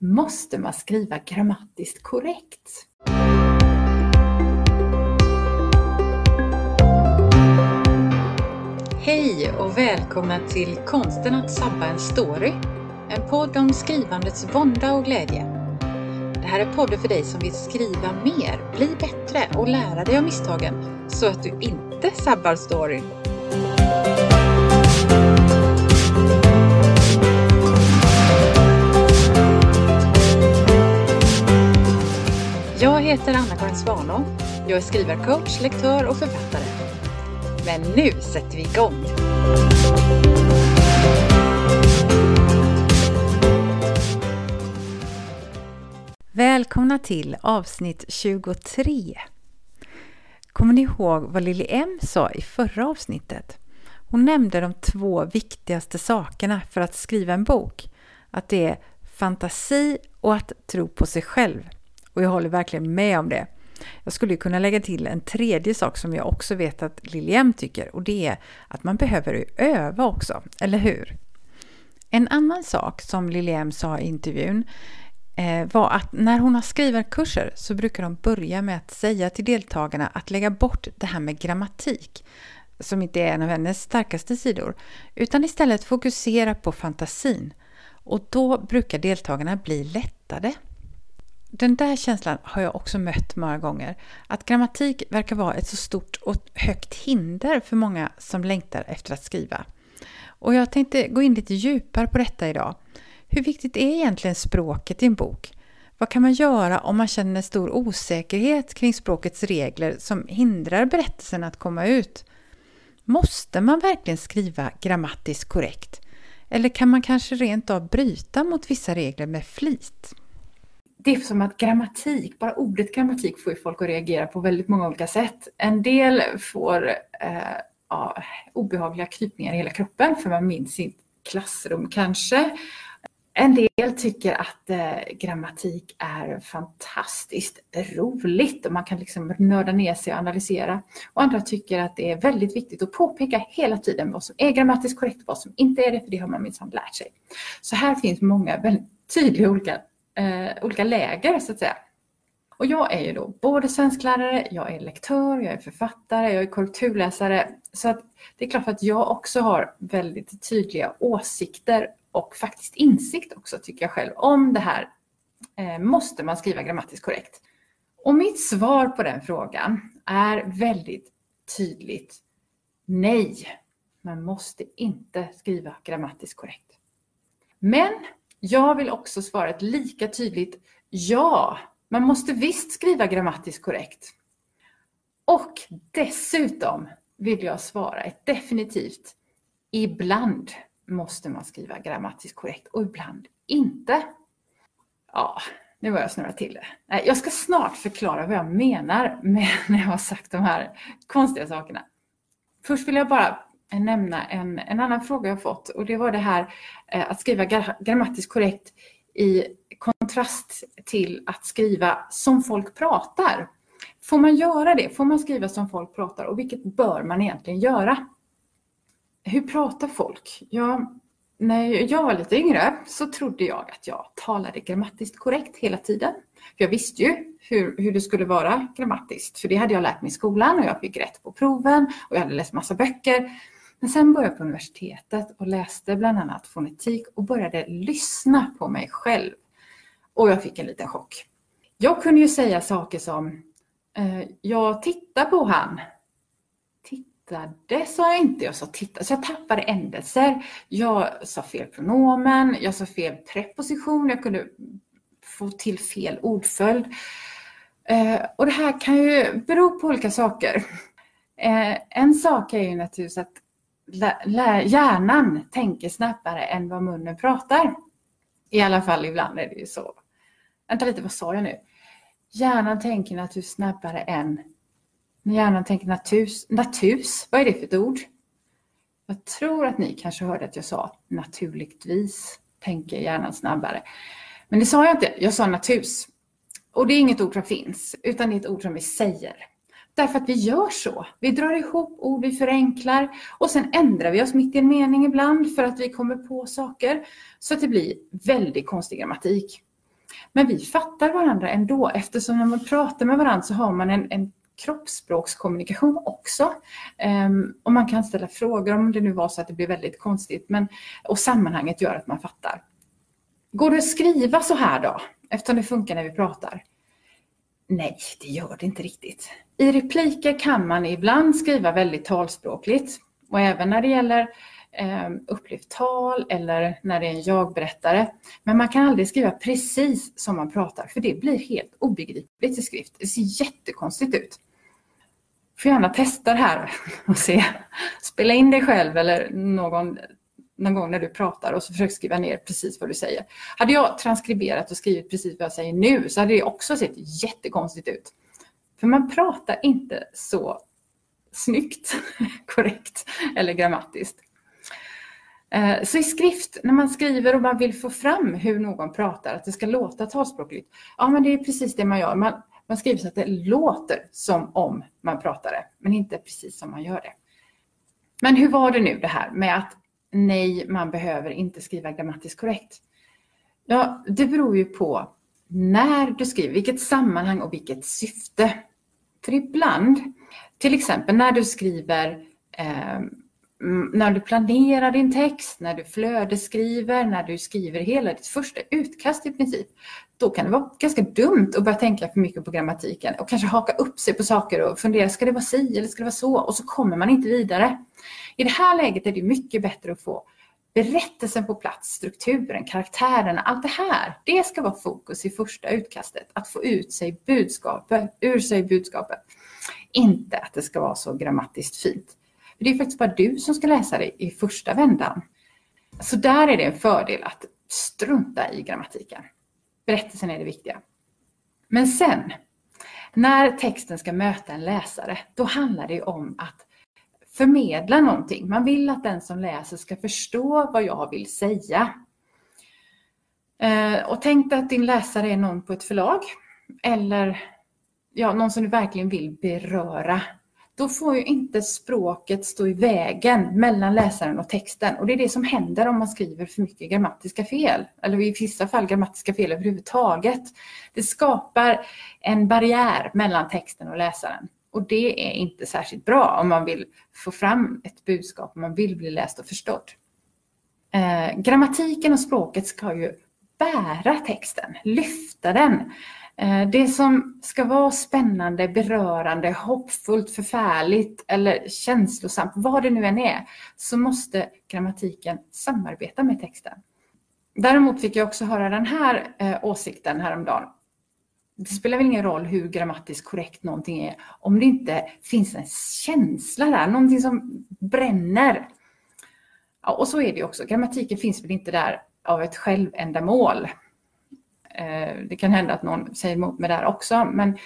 måste man skriva grammatiskt korrekt? Hej och välkomna till Konsten att sabba en story. En podd om skrivandets vånda och glädje. Det här är podden för dig som vill skriva mer, bli bättre och lära dig av misstagen så att du inte sabbar storyn. Heter Anna-Karin Svanå. Jag är skrivarcoach, lektör och författare. Men nu sätter vi igång! Välkomna till avsnitt 23. Kommer ni ihåg vad Lili M sa i förra avsnittet? Hon nämnde de två viktigaste sakerna för att skriva en bok. Att det är fantasi och att tro på sig själv. Och jag håller verkligen med om det. Jag skulle kunna lägga till en tredje sak som jag också vet att Liljem tycker och det är att man behöver öva också, eller hur? En annan sak som Liljem sa i intervjun eh, var att när hon har skrivarkurser så brukar de börja med att säga till deltagarna att lägga bort det här med grammatik som inte är en av hennes starkaste sidor utan istället fokusera på fantasin och då brukar deltagarna bli lättade. Den där känslan har jag också mött många gånger. Att grammatik verkar vara ett så stort och högt hinder för många som längtar efter att skriva. Och jag tänkte gå in lite djupare på detta idag. Hur viktigt är egentligen språket i en bok? Vad kan man göra om man känner stor osäkerhet kring språkets regler som hindrar berättelsen att komma ut? Måste man verkligen skriva grammatiskt korrekt? Eller kan man kanske rent av bryta mot vissa regler med flit? Det är som att grammatik, bara ordet grammatik får ju folk att reagera på väldigt många olika sätt. En del får eh, ja, obehagliga krypningar i hela kroppen för man minns sitt klassrum kanske. En del tycker att eh, grammatik är fantastiskt roligt och man kan liksom nörda ner sig och analysera. Och andra tycker att det är väldigt viktigt att påpeka hela tiden vad som är grammatiskt korrekt och vad som inte är det, för det har man minsann lärt sig. Så här finns många väldigt tydliga olika eh, olika läger så att säga. Och jag är ju då både svensklärare, jag är lektör, jag är författare, jag är korrekturläsare. Så att det är klart att jag också har väldigt tydliga åsikter och faktiskt insikt också tycker jag själv om det här. Eh, måste man skriva grammatiskt korrekt? Och mitt svar på den frågan är väldigt tydligt nej. Man måste inte skriva grammatiskt korrekt. Men jag vill också svara ett lika tydligt ja. Man måste visst skriva grammatiskt korrekt. Och dessutom vill jag svara ett definitivt ibland måste man skriva grammatiskt korrekt och ibland inte. Ja, nu har jag snurrat till det. Jag ska snart förklara vad jag menar med när jag har sagt de här konstiga sakerna. Först vill jag bara Eh, nämna en, en annan fråga jag fått och det var det här eh, att skriva grammatiskt korrekt i kontrast till att skriva som folk pratar. Får man göra det? Får man skriva som folk pratar och vilket bör man egentligen göra? Hur pratar folk? Ja, när jag var lite yngre så trodde jag att jag talade grammatiskt korrekt hela tiden. För jag visste ju hur, hur det skulle vara grammatiskt, för det hade jag lärt mig i skolan och jag fick rätt på proven och jag hade läst massa böcker. Men sen började jag på universitetet och läste bland annat fonetik och började lyssna på mig själv. Och jag fick en liten chock. Jag kunde ju säga saker som eh, Jag tittar på han. Tittade sa jag inte, jag sa titta. Så jag tappade ändelser. Jag sa fel pronomen, jag sa fel preposition, jag kunde få till fel ordföljd. Eh, och det här kan ju bero på olika saker. Eh, en sak är ju naturligtvis att hjärnan tänker snabbare än vad munnen pratar. I alla fall ibland är det ju så. Vänta lite, vad sa jag nu? Hjärnan tänker naturligtvis snabbare än... Hjärnan tänker natus. Natus, vad är det för ett ord? Jag tror att ni kanske hörde att jag sa naturligtvis tänker hjärnan snabbare. Men det sa jag inte, jag sa natus. Och det är inget ord som finns, utan det är ett ord som vi säger. Därför att vi gör så. Vi drar ihop ord, vi förenklar och sen ändrar vi oss mitt i en mening ibland för att vi kommer på saker. Så att det blir väldigt konstig grammatik. Men vi fattar varandra ändå eftersom när man pratar med varandra så har man en, en kroppsspråkskommunikation också. Um, och man kan ställa frågor om det nu var så att det blir väldigt konstigt. Men, och sammanhanget gör att man fattar. Går det att skriva så här då? Eftersom det funkar när vi pratar. Nej, det gör det inte riktigt. I repliker kan man ibland skriva väldigt talspråkligt. Och även när det gäller eh, upplevt tal eller när det är en jag-berättare. Men man kan aldrig skriva precis som man pratar för det blir helt obegripligt i skrift. Det ser jättekonstigt ut. Du får gärna testa det här och se. Spela in dig själv eller någon någon gång när du pratar och så försök skriva ner precis vad du säger. Hade jag transkriberat och skrivit precis vad jag säger nu så hade det också sett jättekonstigt ut. För man pratar inte så snyggt, korrekt eller grammatiskt. Eh, så i skrift, när man skriver och man vill få fram hur någon pratar, att det ska låta talspråkligt, ja men det är precis det man gör. Man, man skriver så att det låter som om man pratar det, men inte precis som man gör det. Men hur var det nu det här med att nej, man behöver inte skriva grammatiskt korrekt? Ja, det beror ju på när du skriver, vilket sammanhang och vilket syfte. För ibland, till exempel när du skriver eh, när du planerar din text, när du flödesskriver, när du skriver hela ditt första utkast i princip, då kan det vara ganska dumt att börja tänka för mycket på grammatiken och kanske haka upp sig på saker och fundera, ska det vara si eller ska det vara så? Och så kommer man inte vidare. I det här läget är det mycket bättre att få berättelsen på plats, strukturen, karaktärerna, allt det här. Det ska vara fokus i första utkastet, att få ut sig budskapet, ur sig budskapet. Inte att det ska vara så grammatiskt fint. För det är faktiskt bara du som ska läsa det i första vändan. Så där är det en fördel att strunta i grammatiken. Berättelsen är det viktiga. Men sen, när texten ska möta en läsare, då handlar det om att förmedla någonting. Man vill att den som läser ska förstå vad jag vill säga. Eh, och tänk dig att din läsare är någon på ett förlag eller ja, någon som du verkligen vill beröra då får ju inte språket stå i vägen mellan läsaren och texten. Och det är det som händer om man skriver för mycket grammatiska fel, eller i vissa fall grammatiska fel överhuvudtaget. Det skapar en barriär mellan texten och läsaren. Och det är inte särskilt bra om man vill få fram ett budskap, om man vill bli läst och förstådd. Eh, grammatiken och språket ska ju bära texten, lyfta den. Eh, det som ska vara spännande, berörande, hoppfullt, förfärligt eller känslosamt, vad det nu än är, så måste grammatiken samarbeta med texten. Däremot fick jag också höra den här eh, åsikten häromdagen. Det spelar väl ingen roll hur grammatiskt korrekt någonting är om det inte finns en känsla där, någonting som bränner. Ja, och så är det också. Grammatiken finns väl inte där av ett självändamål. Eh, det kan hända att någon säger emot mig där också, men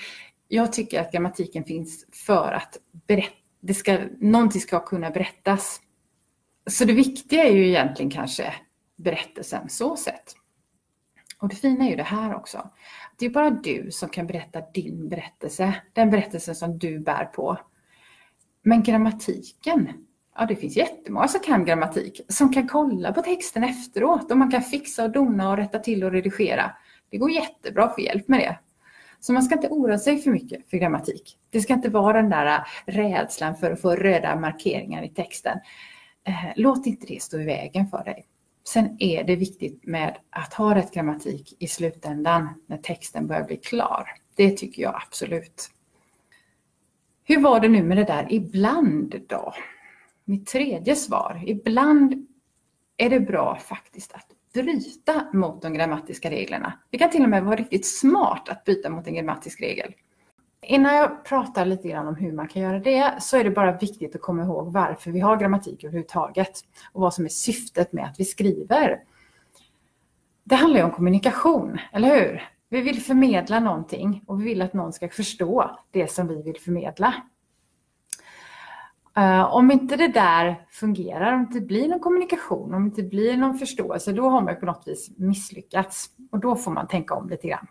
jag tycker att grammatiken finns för att berätta, det ska, någonting ska kunna berättas. Så det viktiga är ju egentligen kanske berättelsen så sett. Och det fina är ju det här också. Det är bara du som kan berätta din berättelse, den berättelsen som du bär på. Men grammatiken, ja det finns jättemånga som kan grammatik, som kan kolla på texten efteråt och man kan fixa och dona och rätta till och redigera. Det går jättebra att få hjälp med det. Så man ska inte oroa sig för mycket för grammatik. Det ska inte vara den där äh, rädslan för att få röda markeringar i texten. Äh, låt inte det stå i vägen för dig. Sen är det viktigt med att ha rätt grammatik i slutändan när texten börjar bli klar. Det tycker jag absolut. Hur var det nu med det där ibland då? Mitt tredje svar. Ibland är det bra faktiskt att bryta mot de grammatiska reglerna. Det kan till och med vara riktigt smart att bryta mot en grammatisk regel. Innan jag pratar lite grann om hur man kan göra det så är det bara viktigt att komma ihåg varför vi har grammatik överhuvudtaget och vad som är syftet med att vi skriver. Det handlar ju om kommunikation, eller hur? Vi vill förmedla någonting och vi vill att någon ska förstå det som vi vill förmedla. Eh, om inte det där fungerar, om det inte blir någon kommunikation, om det inte blir någon förståelse, då har man på något vis misslyckats. Och då får man tänka om lite grann.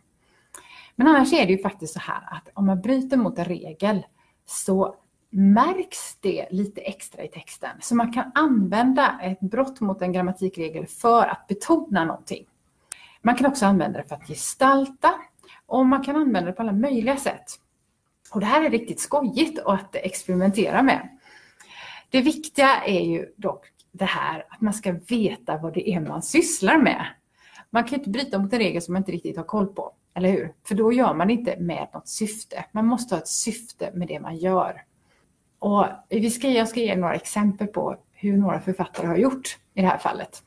Men annars är det ju faktiskt så här att om man bryter mot en regel så märks det lite extra i texten. Så man kan använda ett brott mot en grammatikregel för att betona någonting. Man kan också använda det för att gestalta och man kan använda det på alla möjliga sätt. Och det här är riktigt skojigt att experimentera med. Det viktiga är ju dock det här att man ska veta vad det är man sysslar med. Man kan inte bryta mot en regel som man inte riktigt har koll på, eller hur? För då gör man inte med något syfte. Man måste ha ett syfte med det man gör. Och vi ska, jag ska ge några exempel på hur några författare har gjort i det här fallet.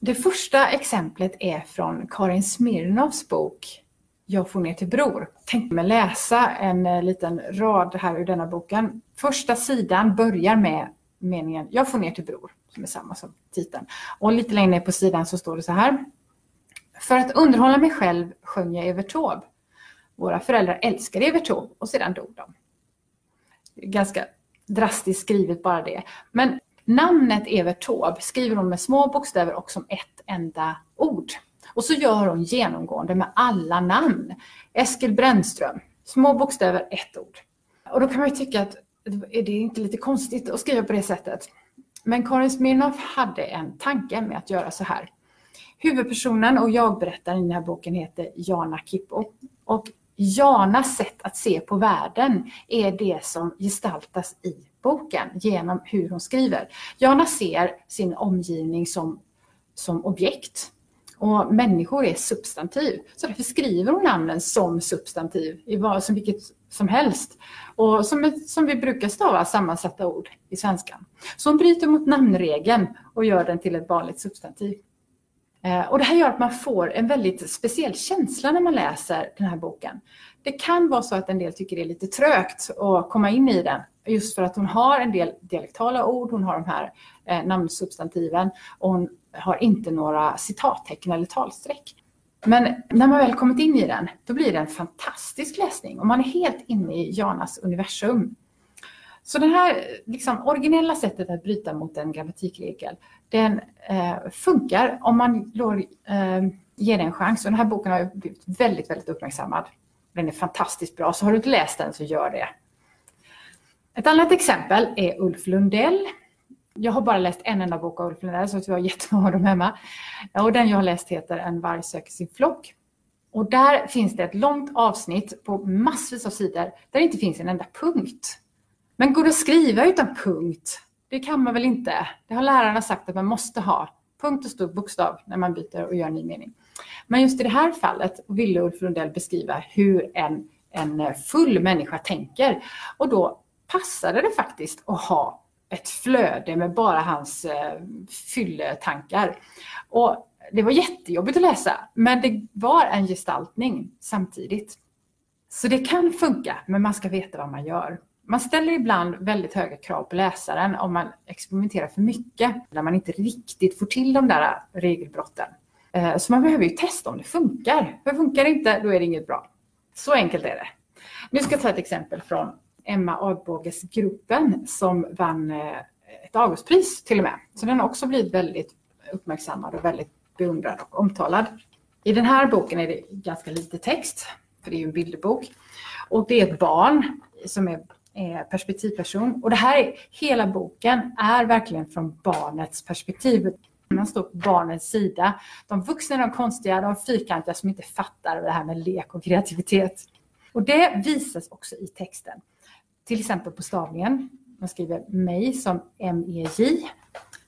Det första exemplet är från Karin Smirnoffs bok Jag får ner till Bror. Tänkte mig läsa en eh, liten rad här ur denna boken. Första sidan börjar med meningen Jag får ner till Bror, som är samma som titeln. Och lite längre ner på sidan så står det så här. För att underhålla mig själv sjöng jag Evert Taube. Våra föräldrar älskade Evert Taube och sedan dog de. Ganska drastiskt skrivet bara det. Men namnet Evert Taube skriver hon med små bokstäver och som ett enda ord. Och så gör hon genomgående med alla namn. Eskil Brännström, små bokstäver, ett ord. Och då kan man ju tycka att är det inte lite konstigt att skriva på det sättet? Men Karin Smirnoff hade en tanke med att göra så här. Huvudpersonen och jag-berättaren i den här boken heter Jana Kippo. Och Janas sätt att se på världen är det som gestaltas i boken genom hur hon skriver. Jana ser sin omgivning som, som objekt och människor är substantiv. Så därför skriver hon namnen som substantiv i vad som vilket som helst. Och som, som vi brukar stava sammansatta ord i svenskan. Så hon bryter mot namnregeln och gör den till ett vanligt substantiv. Eh, och det här gör att man får en väldigt speciell känsla när man läser den här boken. Det kan vara så att en del tycker det är lite trögt att komma in i den. Just för att hon har en del dialektala ord, hon har de här eh, namnsubstantiven och hon har inte några citattecken eller talstreck. Men när man väl kommit in i den, då blir det en fantastisk läsning och man är helt inne i Janas universum. Så det här liksom, originella sättet att bryta mot en grammatikregel, den eh, funkar om man lår, eh, ger den en chans. Och den här boken har blivit väldigt, väldigt uppmärksammad. Den är fantastiskt bra, så har du inte läst den så gör det. Ett annat exempel är Ulf Lundell. Jag har bara läst en enda bok av Ulf Lundell, så jag har jättemånga av dem hemma. Och den jag har läst heter En varg söker sin flock. Och där finns det ett långt avsnitt på massvis av sidor där det inte finns en enda punkt. Men går det att skriva utan punkt? Det kan man väl inte? Det har lärarna sagt att man måste ha. Punkt och stor bokstav när man byter och gör en ny mening. Men just i det här fallet ville Ulf Lundell beskriva hur en, en full människa tänker. Och då passade det faktiskt att ha ett flöde med bara hans eh, fylletankar. Och det var jättejobbigt att läsa, men det var en gestaltning samtidigt. Så det kan funka, men man ska veta vad man gör. Man ställer ibland väldigt höga krav på läsaren om man experimenterar för mycket, när man inte riktigt får till de där eh, regelbrotten. Eh, så man behöver ju testa om det funkar. För funkar det inte, då är det inget bra. Så enkelt är det. Nu ska jag ta ett exempel från Emma Adbåges gruppen som vann eh, ett Augustpris till och med. Så den har också blivit väldigt uppmärksammad och väldigt beundrad och omtalad. I den här boken är det ganska lite text, för det är ju en bilderbok. Och det är ett barn som är Eh, perspektivperson. Och det här är, hela boken är verkligen från barnets perspektiv. Man står på barnets sida. De vuxna är de konstiga, de fyrkantiga som inte fattar det här med lek och kreativitet. Och det visas också i texten. Till exempel på stavningen. Man skriver mig som M-E-J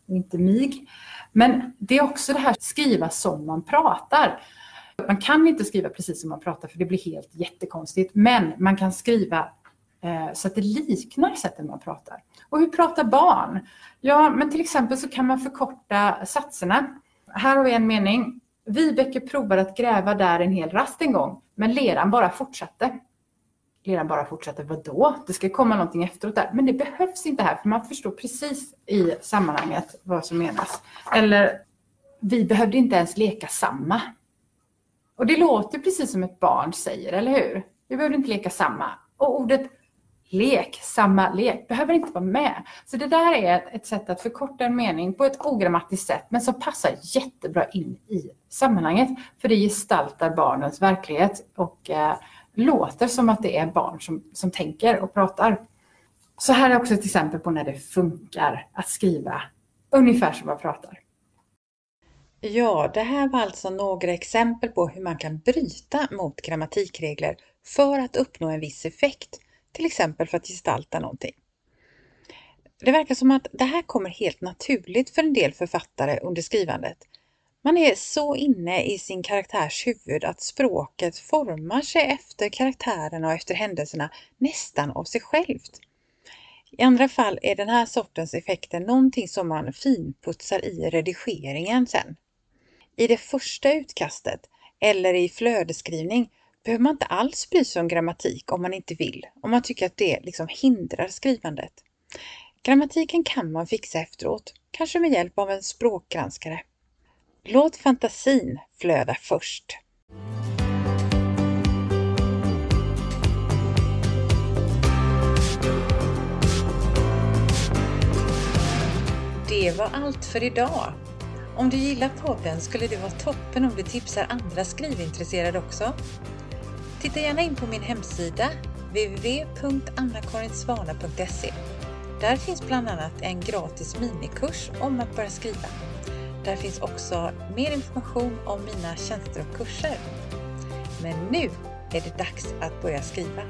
och inte mig. Men det är också det här att skriva som man pratar. Man kan inte skriva precis som man pratar för det blir helt jättekonstigt. Men man kan skriva Eh, så att det liknar sättet man pratar. Och hur pratar barn? Ja, men till exempel så kan man förkorta satserna. Här har vi en mening. Vibeke provade att gräva där en hel rast en gång, men leran bara fortsatte leran bara fortsatte, vadå? Det ska komma någonting efteråt där. Men det behövs inte här, för man förstår precis i sammanhanget vad som menas. Eller, vi behövde inte ens leka samma. Och det låter precis som ett barn säger, eller hur? Vi behövde inte leka samma. Och ordet lek, samma lek, behöver inte vara med. Så det där är ett sätt att förkorta en mening på ett ogrammatiskt sätt, men som passar jättebra in i sammanhanget. För det gestaltar barnens verklighet och eh, låter som att det är barn som, som tänker och pratar. Så här är också ett exempel på när det funkar att skriva ungefär som man pratar. Ja, det här var alltså några exempel på hur man kan bryta mot grammatikregler för att uppnå en viss effekt, till exempel för att gestalta någonting. Det verkar som att det här kommer helt naturligt för en del författare under skrivandet. Man är så inne i sin karaktärs huvud att språket formar sig efter karaktärerna och efter händelserna nästan av sig självt. I andra fall är den här sortens effekter någonting som man finputsar i redigeringen sen. I det första utkastet eller i flödesskrivning behöver man inte alls bry sig om grammatik om man inte vill, om man tycker att det liksom hindrar skrivandet. Grammatiken kan man fixa efteråt, kanske med hjälp av en språkgranskare. Låt fantasin flöda först. Det var allt för idag. Om du gillar podden skulle det vara toppen om du tipsar andra skrivintresserade också. Titta gärna in på min hemsida www.annakarinsvana.se. Där finns bland annat en gratis minikurs om att börja skriva. Där finns också mer information om mina tjänster och kurser. Men nu är det dags att börja skriva.